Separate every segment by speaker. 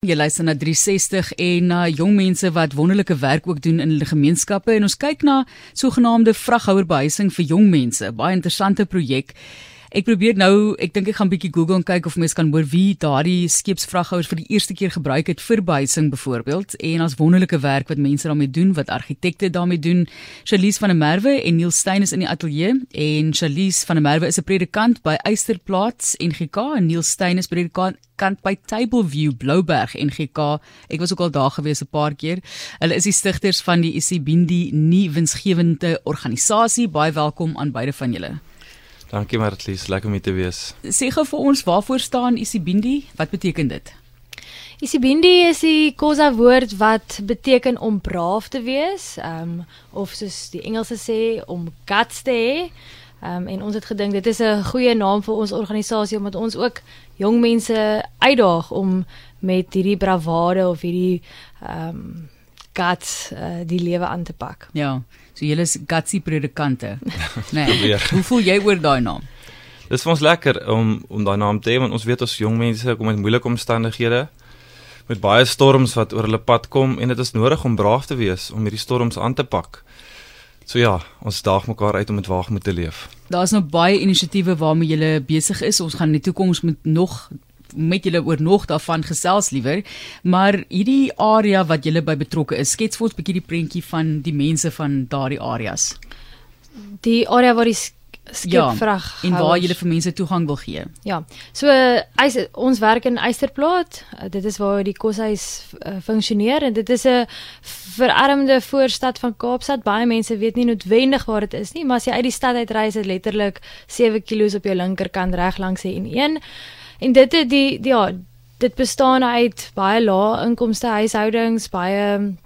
Speaker 1: Jy luister na 360 en na jong mense wat wonderlike werk ook doen in hulle gemeenskappe en ons kyk na sogenaamde vraghouerbehuising vir jong mense. Baie interessante projek. Ek probeer nou, ek dink ek gaan bietjie Google en kyk of mense kan hoor wie daardie skeepsvraghouers vir die eerste keer gebruik het vir behuising byvoorbeeld en as wonderlike werk wat mense daarmee doen, wat argitekte daarmee doen. Charlies van der Merwe en Neil Steyn is in die ateljee en Charlies van der Merwe is 'n predikant by Eysterplaats NGK en Neil Steyn is predikant kant by Tableview Blouberg NGK. Ek was ook al daar gewees 'n paar keer. Hulle is die stigters van die Isibindi nie winsgewende organisasie. Baie welkom aan beide van julle.
Speaker 2: Dankie Martlies, lekker om hier te wees.
Speaker 1: Sê gou vir ons waarvoor staan Isibindi? Wat beteken dit?
Speaker 3: Isibindi is die Khoza woord wat beteken om braaf te wees, ehm um, of soos die Engelse sê om guts te hê. Ehm um, en ons het gedink dit is 'n goeie naam vir ons organisasie omdat ons ook jong mense uitdaag om met hierdie bravade of hierdie ehm um, guts uh, die lewe aan te pak.
Speaker 1: Ja. So julle is gutsy predikante. Nee. Hoe voel jy oor daai naam?
Speaker 2: Dit is vir ons lekker om om daai naam te hê want ons weet ons jong mense kom uit moeilike omstandighede met baie storms wat oor hulle pad kom en dit is nodig om braaf te wees om hierdie storms aan te pak. So ja, ons daag mekaar uit om met waagmoed te leef.
Speaker 1: Daar's nou baie inisiatiewe waarmee jy besig is. Ons gaan in die toekoms met nog met julle oor nog daarvan gesels liewer. Maar hierdie area wat julle by betrokke is, skets vir ons 'n bietjie die prentjie van die mense van daardie areas.
Speaker 3: Die area waar die skepvrag
Speaker 1: ja, en waar jy vir mense toegang wil gee.
Speaker 3: Ja. So eis, ons werk in Eysterplaat. Dit is waar die koshuis uh, funksioneer en dit is 'n verarmde voorstad van Kaapstad. Baie mense weet nie noodwendig waar dit is nie, maar as jy uit die stad uit ry, is dit letterlik 7 km op jou linkerkant reg langs die N1. En dit het die, die ja, dit bestaan uit baie lae inkomste huishoudings, baie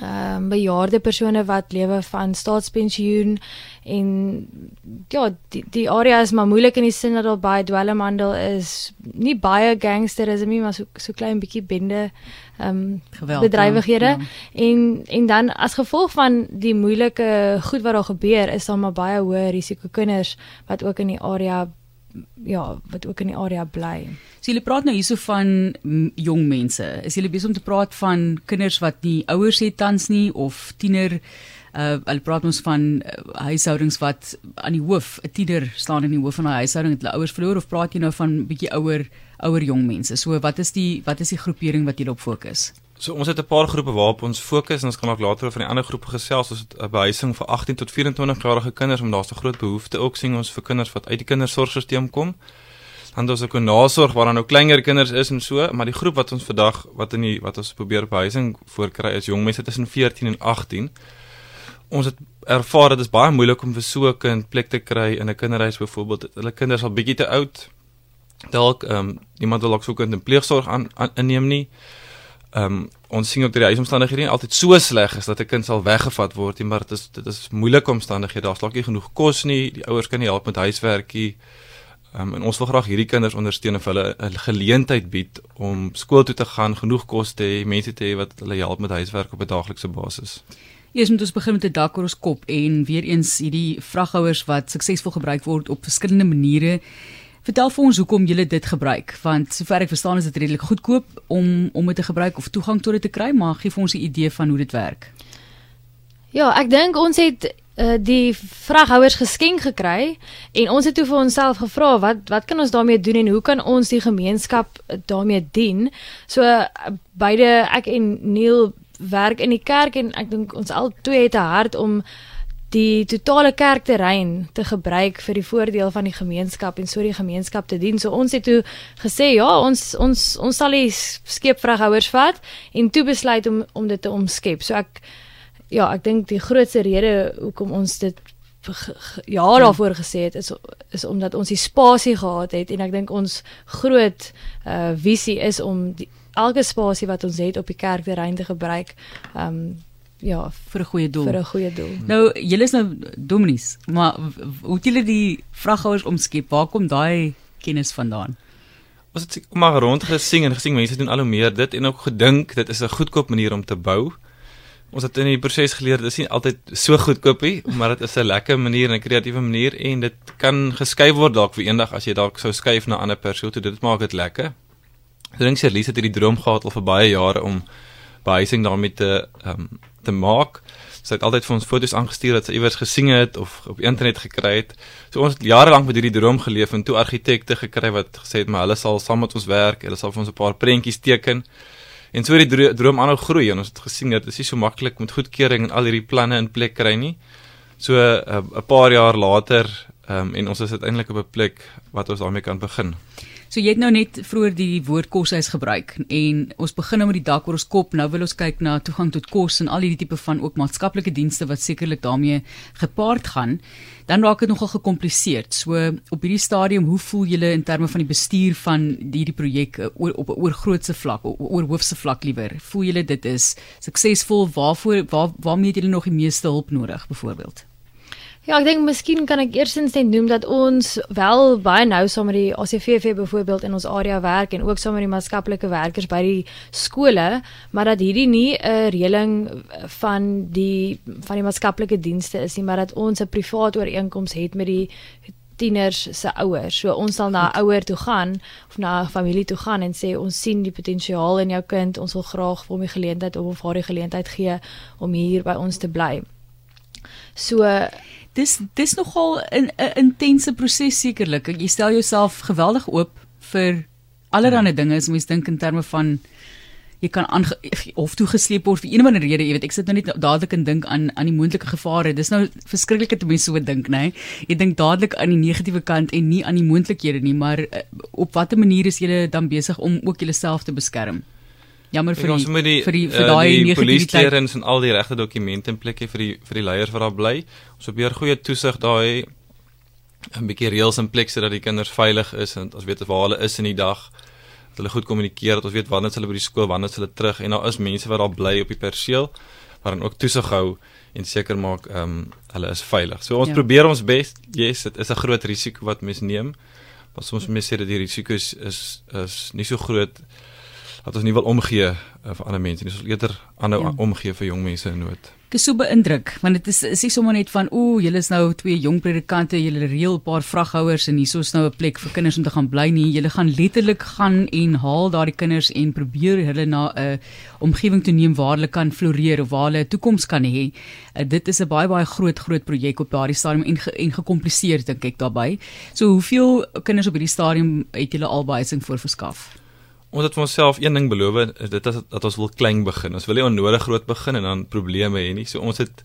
Speaker 3: ehm um, bejaarde persone wat lewe van staatspensioen en ja, die die area is maar moeilik in die sin dat daar baie dwelmhandel is. Nie baie gangsterisme nie, maar so so klein bietjie bende ehm um, bedrywighede ja, ja. en en dan as gevolg van die moeilike goed wat daar gebeur, is daar maar baie hoë risiko kinders wat ook in die area ja, wat ook in die area bly.
Speaker 1: So julle praat nou hierso van jong mense. Is julle besig om te praat van kinders wat nie ouers het tans nie of tiener uh hulle praat ons van uh, huishoudings wat aan die hoof 'n tiener staan in die hoof van 'n huishouding het hulle ouers verloor of praat jy nou van bietjie ouer ouer jong mense. So wat is die wat is die groepering wat julle op fokus?
Speaker 2: So ons het 'n paar groepe waarop ons fokus en ons kan ook later oor van die ander groepe gesels. Ons het 'n behuising vir 18 tot 24 jarige kinders om daar's 'n groot behoefte ook sien ons vir kinders wat uit die kindersorgstelsel kom. Dan daar's ook 'n nasorg waar dan nou kleiner kinders is en so, maar die groep wat ons vandag wat in die wat ons probeer behuising voorkry is jong mense tussen 14 en 18. Ons het ervaar dit is baie moeilik om vir so 'n kind plek te kry in 'n kinderhuis byvoorbeeld. Hulle kinders al bietjie te oud. Dalk ehm um, iemand wil ook so 'n kind in pleegsorg aan, aan inneem nie. Ehm um, ons sien ook dat die huisomstandighede nie altyd so sleg is dat 'n kind sal weggevat word nie, maar dit is dit is moeilike omstandighede. Daar's dalk nie genoeg kos nie, die ouers kan nie help met huiswerkie. Ehm um, en ons wil graag hierdie kinders ondersteun of hulle 'n geleentheid bied om skool toe te gaan, genoeg kos te hê, mense te hê wat hulle help met huiswerk op 'n daaglikse basis.
Speaker 1: Eers moet ons begin met 'n dak oor ons kop en weer eens hierdie vraghouers wat suksesvol gebruik word op verskillende maniere. Vertel vir ons hoekom jy dit gebruik want sover ek verstaan is dit redelik goedkoop om om dit te gebruik of toegang tot dit te kry maar gee vir ons 'n idee van hoe dit werk.
Speaker 3: Ja, ek dink ons het uh, die vraghouers geskenk gekry en ons het toe vir onsself gevra wat wat kan ons daarmee doen en hoe kan ons die gemeenskap daarmee dien? So uh, beide ek en Neil werk in die kerk en ek dink ons al twee het 'n hart om die totale kerkterrein te gebruik vir die voordeel van die gemeenskap en so die gemeenskap te dien. So ons het toe gesê ja, ons ons ons sal die skeepvraghouers vat en toe besluit om om dit te omskep. So ek ja, ek dink die grootste rede hoekom ons dit ja daarvoor gesê het is is omdat ons die spasie gehad het en ek dink ons groot uh visie is om die, elke spasie wat ons het op die kerkterrein te gebruik. Um ja,
Speaker 1: vir 'n goeie doel.
Speaker 3: Vir 'n goeie doel.
Speaker 1: Nou, julle is nou dominees, maar hoe het julle die vraghouers omskep? Waar kom daai kennis vandaan?
Speaker 2: Ons het maar rondgesien en gesien mense doen al hoe meer dit en ook gedink dit is 'n goedkoop manier om te bou. Ons het in die proses geleer dit is nie altyd so goedkoop nie, maar dit is 'n lekker manier en 'n kreatiewe manier en dit kan geskuif word dalk vir eendag as jy dalk sou skuif na 'n ander perseel toe dit maak dit lekker. So dink Charlize het hierdie droom gehad al vir baie jare om behuising daarmee te ehm um, te maak. Sy het altyd vir ons foto's aangestuur wat sy iewers gesien het of op internet gekry het. So ons het jare lank met hierdie droom geleef en toe argitekte gekry wat gesê het maar hulle sal saam met ons werk, hulle sal vir ons 'n paar prentjies teken. En so het die droom aanhou groei en ons het gesien dat dit is nie so maklik met goedkeuring en al hierdie planne in plek kry nie. So eh, 'n uh, paar jaar later um, en ons is uiteindelik op 'n plek wat ons daarmee kan begin.
Speaker 1: So jy het nou net vroeër die woord koshuis gebruik en ons begin nou met die dak oor ons kop. Nou wil ons kyk na toegang tot kos en al hierdie tipe van ook maatskaplike dienste wat sekerlik daarmee gepaard gaan. Dan raak dit nogal gekompliseerd. So op hierdie stadium, hoe voel julle in terme van die bestuur van hierdie projek eh, oor op oor grootse vlak, oor hoofse vlak liewer? Voel julle dit is suksesvol? Waarvoor waar waarmee het julle nog die meeste hulp nodig byvoorbeeld?
Speaker 3: Ja, ek dink miskien kan ek eerstens net noem dat ons wel baie nou saam met die ACVV byvoorbeeld in ons area werk en ook saam met die maatskaplike werkers by die skole, maar dat hierdie nie 'n reëling van die van die maatskaplike dienste is nie, maar dat ons 'n privaat ooreenkoms het met die tieners se ouers. So ons sal na 'n ouer toe gaan of na 'n familie toe gaan en sê ons sien die potensiaal in jou kind. Ons wil graag vir hom die geleentheid of haar die geleentheid gee om hier by ons te bly. So
Speaker 1: dis dis nogal 'n intense proses sekerlik. Jy stel jouself geweldig oop vir allerlei ja. dinge as mens dink in terme van jy kan aan of toegesleep word vir een of ander rede, jy weet, ek sit nou net dadelik en dink aan aan die moontlike gevare. Dis nou verskriklike te mense so dink, nê. Nee. Jy dink dadelik aan die negatiewe kant en nie aan die moontlikhede nie, maar eh, op watter manier is jy dan besig om ook jouself te beskerm? Jammer vir
Speaker 2: ons moet die vir die vir uh, daai negativiteit en al die regte dokumente in plek hê vir die vir die leiers wat daar bly. Ons probeer goeie toesig daai 'n bietjie reëls in plek sodat die kinders veilig is en ons weet waar hulle is in die dag. Dat hulle goed kommunikeer, dat ons weet wanneer hulle by die skool, wanneer hulle terug en daar is mense wat daar bly op die perseel wat dan ook toesig hou en seker maak ehm um, hulle is veilig. So ons ja. probeer ons bes. Yes, dit is 'n groot risiko wat mens neem. Maar soms mense sê dat die risiko is is is nie so groot dat ons nie wil omgee uh, vir ander mense nie. Ons wil eerder aanhou ja. omgee vir jong mense in nood.
Speaker 1: Ek is so beïndruk want dit is is nie sommer net van ooh, julle is nou twee jong predikante, julle reël 'n paar vraghouers en hierso is nou 'n plek vir kinders om te gaan bly nie. Julle gaan letterlik gaan en haal daardie kinders en probeer hulle na 'n omgewing toe neem waar hulle kan floreer of waar hulle 'n toekoms kan hê. Uh, dit is 'n baie baie groot groot projek op daardie stadium en ge, en gekompliseerd dink ek daarbey. So hoeveel kinders op hierdie stadium het julle al behuising voorverskaf?
Speaker 2: Ons het vir onsself een ding beloof, dit is dat ons wil klein begin. Ons wil nie onnodig groot begin en dan probleme hê nie. So ons het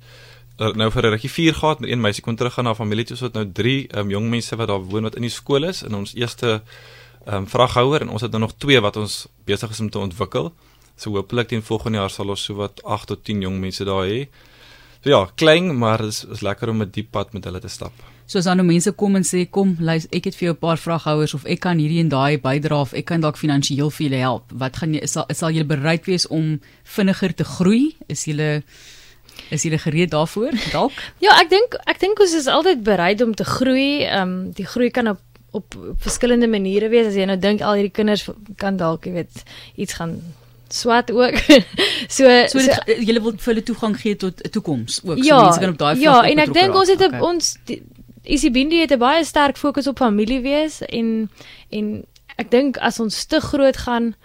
Speaker 2: er nou vir 'n rukkie 4 gehad met een meisie kon terug gaan na familie toe. Ons het nou 3 um, jong mense wat daar woon wat in die skool is in ons eerste um, vraghouer en ons het nou nog 2 wat ons besig is om te ontwikkel. So hopelik teen volgende jaar sal ons so wat 8 tot 10 jong mense daar hê. So ja, klein, maar dit is, is lekker om 'n diep pad met hulle te stap.
Speaker 1: So as dan nou mense kom en sê kom, luister, ek het vir jou 'n paar vraghouers of ek kan hierdie en daai bydra of ek kan dalk finansiëel vir julle help. Wat gaan jy sal sal jy bereid wees om vinniger te groei? Is jy is jy gereed daarvoor? Dalk?
Speaker 3: ja, ek dink ek dink ons is altyd bereid om te groei. Ehm um, die groei kan op op, op verskillende maniere wees. As jy nou dink al hierdie kinders kan dalk, jy weet, iets gaan swat ook.
Speaker 1: so so, so jy wil vir hulle toegang gee tot 'n toekoms ook.
Speaker 3: Ja, so mense kan op daai Ja, en ek dink ons het okay. ons Isibindi het 'n baie sterk fokus op familie wees en en ek dink as ons te groot gaan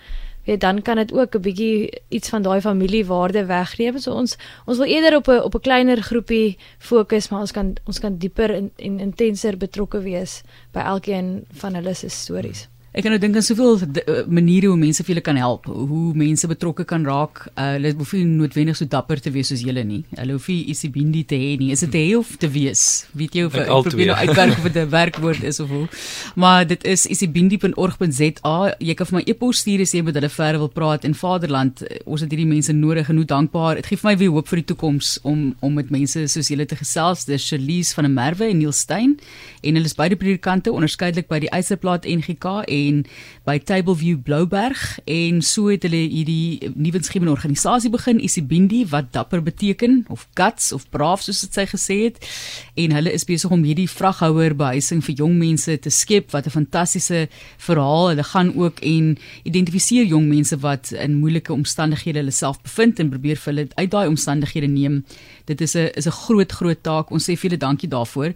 Speaker 3: weet dan kan dit ook 'n bietjie iets van daai familiewaarde wegneem. So ons ons wil eerder op 'n op 'n kleiner groepie fokus, maar ons kan ons kan dieper en, en intenser betrokke wees by elkeen van hulle se stories.
Speaker 1: Ek kan nou dink aan soveel uh, maniere hoe mense vir julle kan help, hoe mense betrokke kan raak. Uh, hulle hoef nie noodwendig so dapper te wees soos julle nie. Hulle hoef nie isibindi te hê nie. Is dit hê of te wees? Weet jy of ek probeer nou uitwerk of dit 'n werkwoord is of hoe? Maar dit is isibindi.org.za. Jy kan vir my e-pos stuur as jy met hulle verder wil praat in Vaderland. Ons het hierdie mense nodig en hoe dankbaar. Dit gee vir my weer hoop vir die toekoms om om met mense soos julle te gesels. Dis Shalise van der Merwe en Neil Stein en hulle is beide predikante onderskeidelik by die Eiserplaat NGK en en by Tableview Blouberg en so het hulle hierdie nuwensgewende organisasie begin Isibindi wat dapper beteken of guts of braaf soos dit sy gesê het. En hulle is besig om hierdie vraghouer behuising vir jong mense te skep wat 'n fantastiese verhaal. Hulle gaan ook en identifiseer jong mense wat in moeilike omstandighede hulle self bevind en probeer vir hulle uit daai omstandighede neem. Dit is 'n is 'n groot groot taak. Ons sê vir julle dankie daarvoor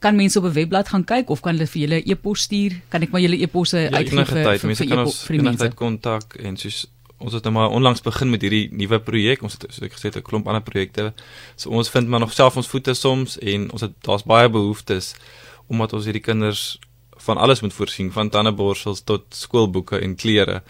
Speaker 1: kan mense op 'n webblad gaan kyk of kan hulle vir julle e-pos stuur? Kan ek maar julle e-posse
Speaker 2: Ja,
Speaker 1: uitgee
Speaker 2: enige
Speaker 1: vir
Speaker 2: tyd.
Speaker 1: vir,
Speaker 2: Mense
Speaker 1: vir,
Speaker 2: kan ons
Speaker 1: vir
Speaker 2: enige
Speaker 1: mense?
Speaker 2: tyd kontak en soos ons het nou maar onlangs begin met hierdie nuwe projek. Ons het soos ek gesê het 'n klomp ander projekte. So ons vind maar nog self ons voete soms en ons het daar's baie behoeftes omdat ons hierdie kinders van alles moet voorsien, van tandeborsels tot skoolboeke en klere.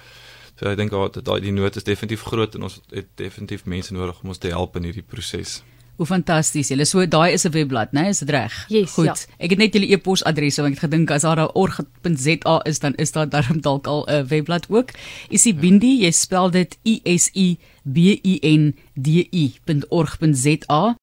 Speaker 2: So ek dink daai die nood is definitief groot en ons het definitief mense nodig om ons te help in hierdie proses.
Speaker 1: Hoe fantasties. Julle so daai is 'n webblad, né? Is dit reg?
Speaker 3: Yes,
Speaker 1: Goed.
Speaker 3: ja.
Speaker 1: Ek het net julle e-posadres, want ek het gedink as daar 'n org.za is, dan is daar darm dalk al 'n webblad ook. Isie Bindi, jy spel dit I S I B I N D I.org.za